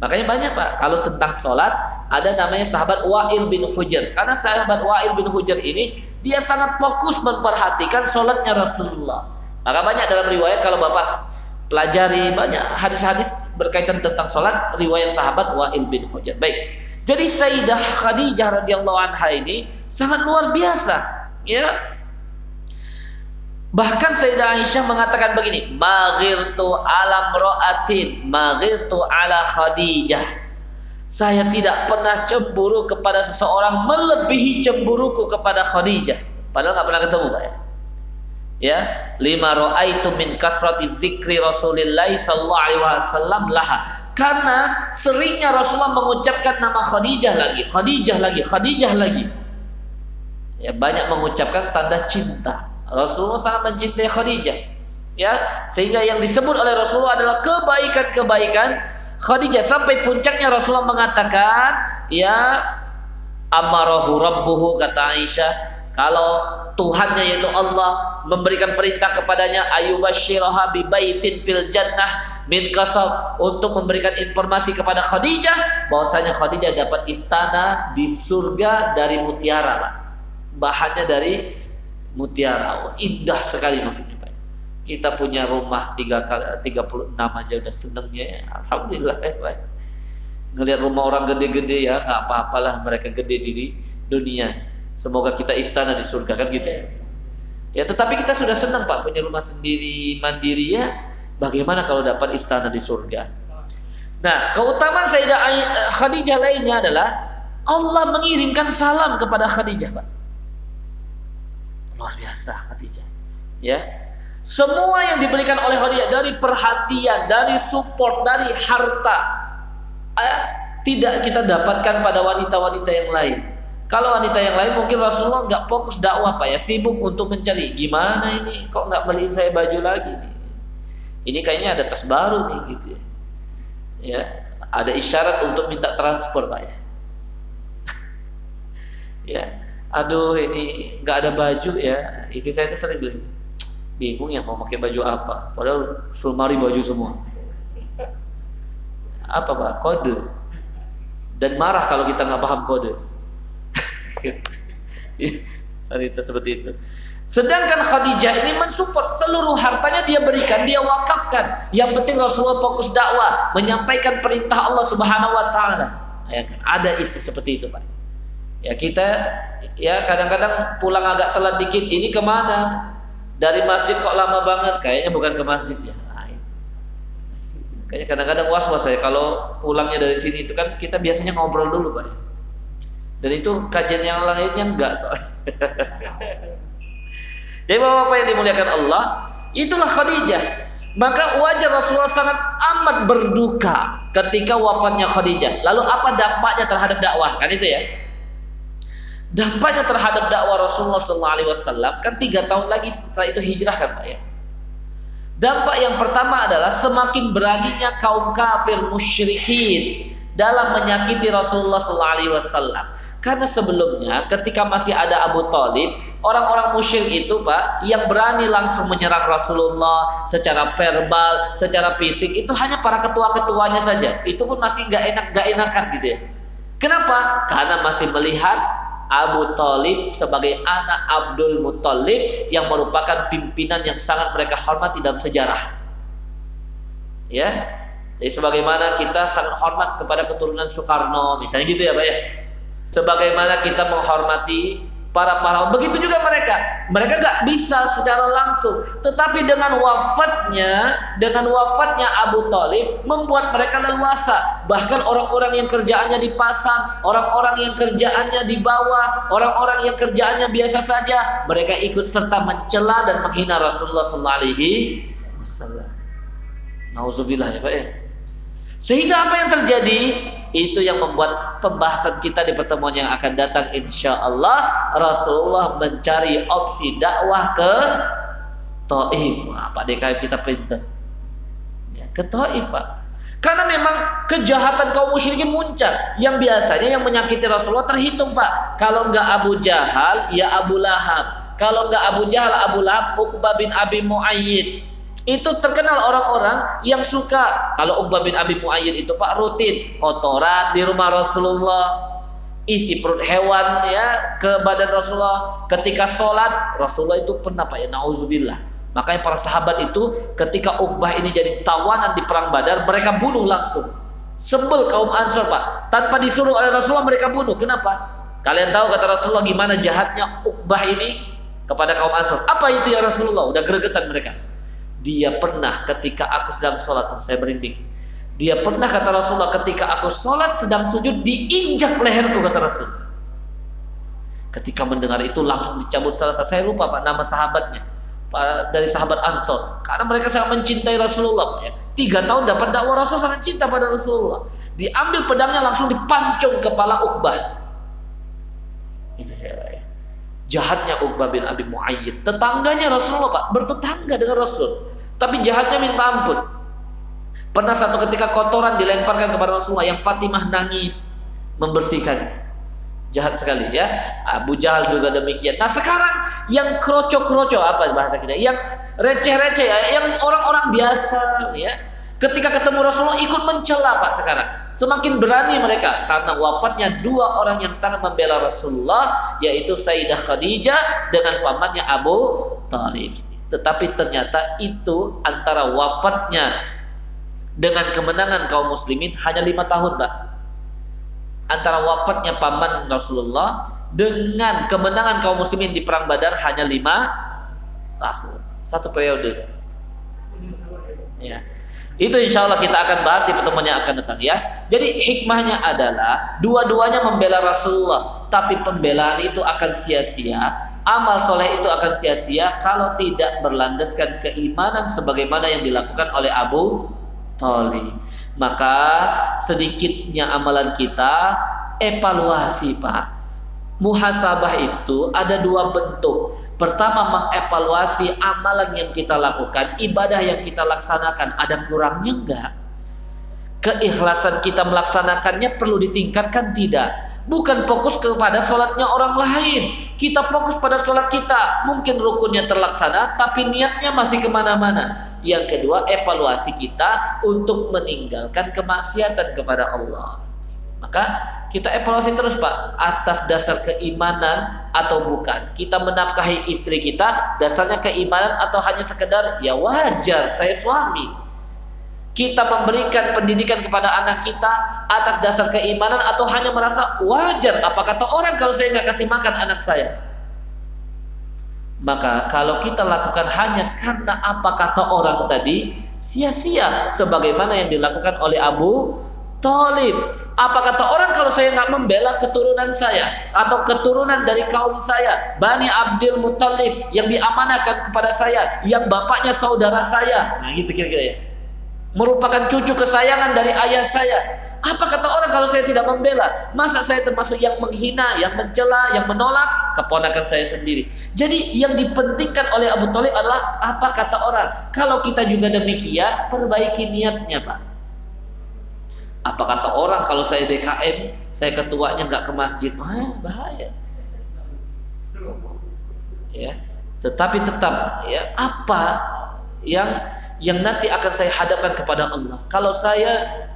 Speaker 1: Makanya banyak Pak, kalau tentang sholat ada namanya sahabat Wa'il bin Hujr. Karena sahabat Wa'il bin Hujr ini dia sangat fokus memperhatikan sholatnya Rasulullah. Maka banyak dalam riwayat kalau Bapak pelajari banyak hadis-hadis berkaitan tentang sholat riwayat sahabat Wa'il bin Hujr. Baik, jadi Sayyidah Khadijah radhiyallahu anha ini sangat luar biasa, ya. Bahkan Sayyidah Aisyah mengatakan begini, "Maghirtu alam ro'atin, maghirtu ala Khadijah." Saya tidak pernah cemburu kepada seseorang melebihi cemburuku kepada Khadijah. Padahal nggak pernah ketemu, Pak ya. Ya, lima ro'aitu min kasrati zikri Rasulillah sallallahu alaihi wasallam laha karena seringnya Rasulullah mengucapkan nama Khadijah lagi, Khadijah lagi, Khadijah lagi. Ya, banyak mengucapkan tanda cinta. Rasulullah sangat mencintai Khadijah. Ya, sehingga yang disebut oleh Rasulullah adalah kebaikan-kebaikan Khadijah sampai puncaknya Rasulullah mengatakan, ya amarahu rabbuhu kata Aisyah, kalau Tuhannya yaitu Allah memberikan perintah kepadanya ayubashiraha bi baitin fil jannah min kasab untuk memberikan informasi kepada Khadijah bahwasanya Khadijah dapat istana di surga dari mutiara Pak. Bahannya dari mutiara. Oh, indah sekali maksudnya Pak. Kita punya rumah tiga tiga puluh enam aja udah senengnya ya. Alhamdulillah ya Pak. Ngelihat rumah orang gede-gede ya nggak apa-apalah mereka gede di dunia Semoga kita istana di surga kan gitu ya. Ya tetapi kita sudah senang Pak punya rumah sendiri mandiri ya. Bagaimana kalau dapat istana di surga? Nah, keutamaan Sayyidah Khadijah lainnya adalah Allah mengirimkan salam kepada Khadijah, Pak. Luar biasa Khadijah. Ya. Semua yang diberikan oleh Khadijah dari perhatian, dari support, dari harta eh, tidak kita dapatkan pada wanita-wanita yang lain. Kalau wanita yang lain mungkin Rasulullah nggak fokus dakwah pak ya. Sibuk untuk mencari. Gimana ini? Kok nggak beliin saya baju lagi nih. Ini kayaknya ada tas baru nih gitu ya. Ya ada isyarat untuk minta transfer pak ya. [LAUGHS] ya aduh ini nggak ada baju ya. Istri saya itu sering bilang bingung ya mau pakai baju apa? Padahal sulmari baju semua. Apa pak? Kode. Dan marah kalau kita nggak paham kode itu seperti itu. Sedangkan Khadijah ini mensupport seluruh hartanya dia berikan dia wakafkan. Yang penting Rasulullah fokus dakwah menyampaikan perintah Allah Subhanahu wa taala. Ya kan? Ada istri seperti itu Pak. Ya kita ya kadang-kadang pulang agak telat dikit ini ke mana? Dari masjid kok lama banget? Kayaknya bukan ke masjid ya. Nah, kayaknya kadang-kadang was-was saya kalau pulangnya dari sini itu kan kita biasanya ngobrol dulu pak dan itu kajian yang lainnya enggak soalnya [LAUGHS] jadi bapak-bapak yang dimuliakan Allah itulah Khadijah. Maka wajar Rasulullah sangat amat berduka ketika wafatnya Khadijah. Lalu apa dampaknya terhadap dakwah? Kan itu ya. Dampaknya terhadap dakwah Rasulullah SAW kan tiga tahun lagi setelah itu hijrah kan Pak ya. Dampak yang pertama adalah semakin beraninya kaum kafir musyrikin dalam menyakiti Rasulullah SAW. Karena sebelumnya ketika masih ada Abu Talib, orang-orang musyrik itu Pak yang berani langsung menyerang Rasulullah secara verbal, secara fisik itu hanya para ketua-ketuanya saja. Itu pun masih nggak enak, nggak enakan gitu ya. Kenapa? Karena masih melihat Abu Talib sebagai anak Abdul Muttalib yang merupakan pimpinan yang sangat mereka hormati dalam sejarah. Ya, jadi sebagaimana kita sangat hormat kepada keturunan Soekarno, misalnya gitu ya Pak ya. Sebagaimana kita menghormati para pahlawan. Begitu juga mereka. Mereka nggak bisa secara langsung, tetapi dengan wafatnya, dengan wafatnya Abu Talib membuat mereka leluasa. Bahkan orang-orang yang kerjaannya di pasar, orang-orang yang kerjaannya di bawah, orang-orang yang kerjaannya biasa saja, mereka ikut serta mencela dan menghina Rasulullah Sallallahu Alaihi Wasallam. Nauzubillah ya Pak ya. Sehingga apa yang terjadi? Itu yang membuat pembahasan kita di pertemuan yang akan datang insya Allah Rasulullah mencari opsi dakwah ke Taif. Nah, Pak DKM kita perintah ya, ke Taif Pak. Karena memang kejahatan kaum musyrikin muncul. Yang biasanya yang menyakiti Rasulullah terhitung Pak. Kalau enggak Abu Jahal, ya Abu Lahab. Kalau enggak Abu Jahal, Abu Lahab, Uqbah bin Abi Muayyid. Itu terkenal orang-orang yang suka. Kalau Uqbah bin Abi Muayyid itu Pak rutin. Kotoran di rumah Rasulullah. Isi perut hewan ya ke badan Rasulullah. Ketika sholat Rasulullah itu pernah Pak ya nauzubillah makanya para sahabat itu ketika Uqbah ini jadi tawanan di perang Badar mereka bunuh langsung. Sebel kaum Ansor Pak. Tanpa disuruh oleh Rasulullah mereka bunuh. Kenapa? Kalian tahu kata Rasulullah gimana jahatnya Uqbah ini kepada kaum Ansor apa itu ya Rasulullah? Udah gregetan mereka dia pernah ketika aku sedang sholat, saya merinding. Dia pernah kata Rasulullah ketika aku sholat sedang sujud diinjak leherku kata Rasul. Ketika mendengar itu langsung dicabut salah satu. Saya lupa pak nama sahabatnya dari sahabat Ansor. Karena mereka sangat mencintai Rasulullah. Ya. Tiga tahun dapat dakwah Rasul sangat cinta pada Rasulullah. Diambil pedangnya langsung dipancung kepala Uqbah. Itu ya. Jahatnya Uqbah bin Abi Muayyid. Tetangganya Rasulullah Pak. Bertetangga dengan Rasul. Tapi jahatnya minta ampun. Pernah satu ketika kotoran dilemparkan kepada Rasulullah yang Fatimah nangis membersihkan. Jahat sekali ya. Abu Jahal juga demikian. Nah sekarang yang kroco-kroco apa bahasa kita? Yang receh-receh ya, yang orang-orang biasa ya. Ketika ketemu Rasulullah ikut mencela Pak sekarang. Semakin berani mereka karena wafatnya dua orang yang sangat membela Rasulullah yaitu Sayyidah Khadijah dengan pamannya Abu Talib. Tetapi ternyata itu antara wafatnya dengan kemenangan kaum muslimin hanya lima tahun, Pak. Antara wafatnya paman Rasulullah dengan kemenangan kaum muslimin di perang Badar hanya lima tahun. Satu periode. Ya. Itu insya Allah kita akan bahas di pertemuan yang akan datang ya. Jadi hikmahnya adalah dua-duanya membela Rasulullah, tapi pembelaan itu akan sia-sia amal soleh itu akan sia-sia kalau tidak berlandaskan keimanan sebagaimana yang dilakukan oleh Abu Thalib. Maka sedikitnya amalan kita evaluasi Pak. Muhasabah itu ada dua bentuk. Pertama mengevaluasi amalan yang kita lakukan, ibadah yang kita laksanakan ada kurangnya enggak? Keikhlasan kita melaksanakannya perlu ditingkatkan tidak? Bukan fokus kepada sholatnya orang lain. Kita fokus pada sholat kita. Mungkin rukunnya terlaksana, tapi niatnya masih ke mana-mana. Yang kedua, evaluasi kita untuk meninggalkan kemaksiatan kepada Allah. Maka kita evaluasi terus Pak atas dasar keimanan atau bukan. Kita menafkahi istri kita dasarnya keimanan atau hanya sekedar ya wajar saya suami. Kita memberikan pendidikan kepada anak kita atas dasar keimanan atau hanya merasa wajar apa kata orang kalau saya nggak kasih makan anak saya. Maka kalau kita lakukan hanya karena apa kata orang tadi, sia-sia sebagaimana yang dilakukan oleh Abu Talib. Apa kata orang kalau saya nggak membela keturunan saya atau keturunan dari kaum saya, Bani Abdul Muttalib yang diamanakan kepada saya, yang bapaknya saudara saya. Nah, gitu kira-kira ya. Merupakan cucu kesayangan dari ayah saya. Apa kata orang kalau saya tidak membela? Masa saya termasuk yang menghina, yang mencela, yang menolak keponakan saya sendiri. Jadi yang dipentingkan oleh Abu Talib adalah apa kata orang. Kalau kita juga demikian, perbaiki niatnya, Pak. Apa kata orang kalau saya DKM, saya ketuanya nggak ke masjid, Wah, bahaya. Ya, tetapi tetap ya apa yang yang nanti akan saya hadapkan kepada Allah. Kalau saya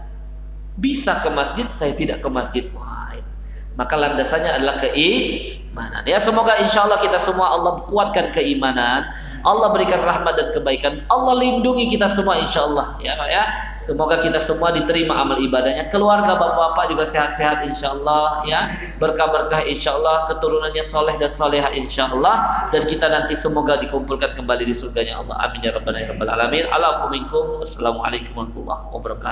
Speaker 1: bisa ke masjid, saya tidak ke masjid. Wah, maka landasannya adalah keimanan. Ya semoga insya Allah kita semua Allah kuatkan keimanan Allah berikan rahmat dan kebaikan. Allah lindungi kita semua insya Allah. Ya Pak ya. Semoga kita semua diterima amal ibadahnya. Keluarga bapak-bapak juga sehat-sehat insya Allah. Ya. Berkah-berkah insya Allah. Keturunannya soleh dan soleha insya Allah. Dan kita nanti semoga dikumpulkan kembali di surganya Allah. Amin ya rabbal alamin. Assalamualaikum warahmatullahi wabarakatuh.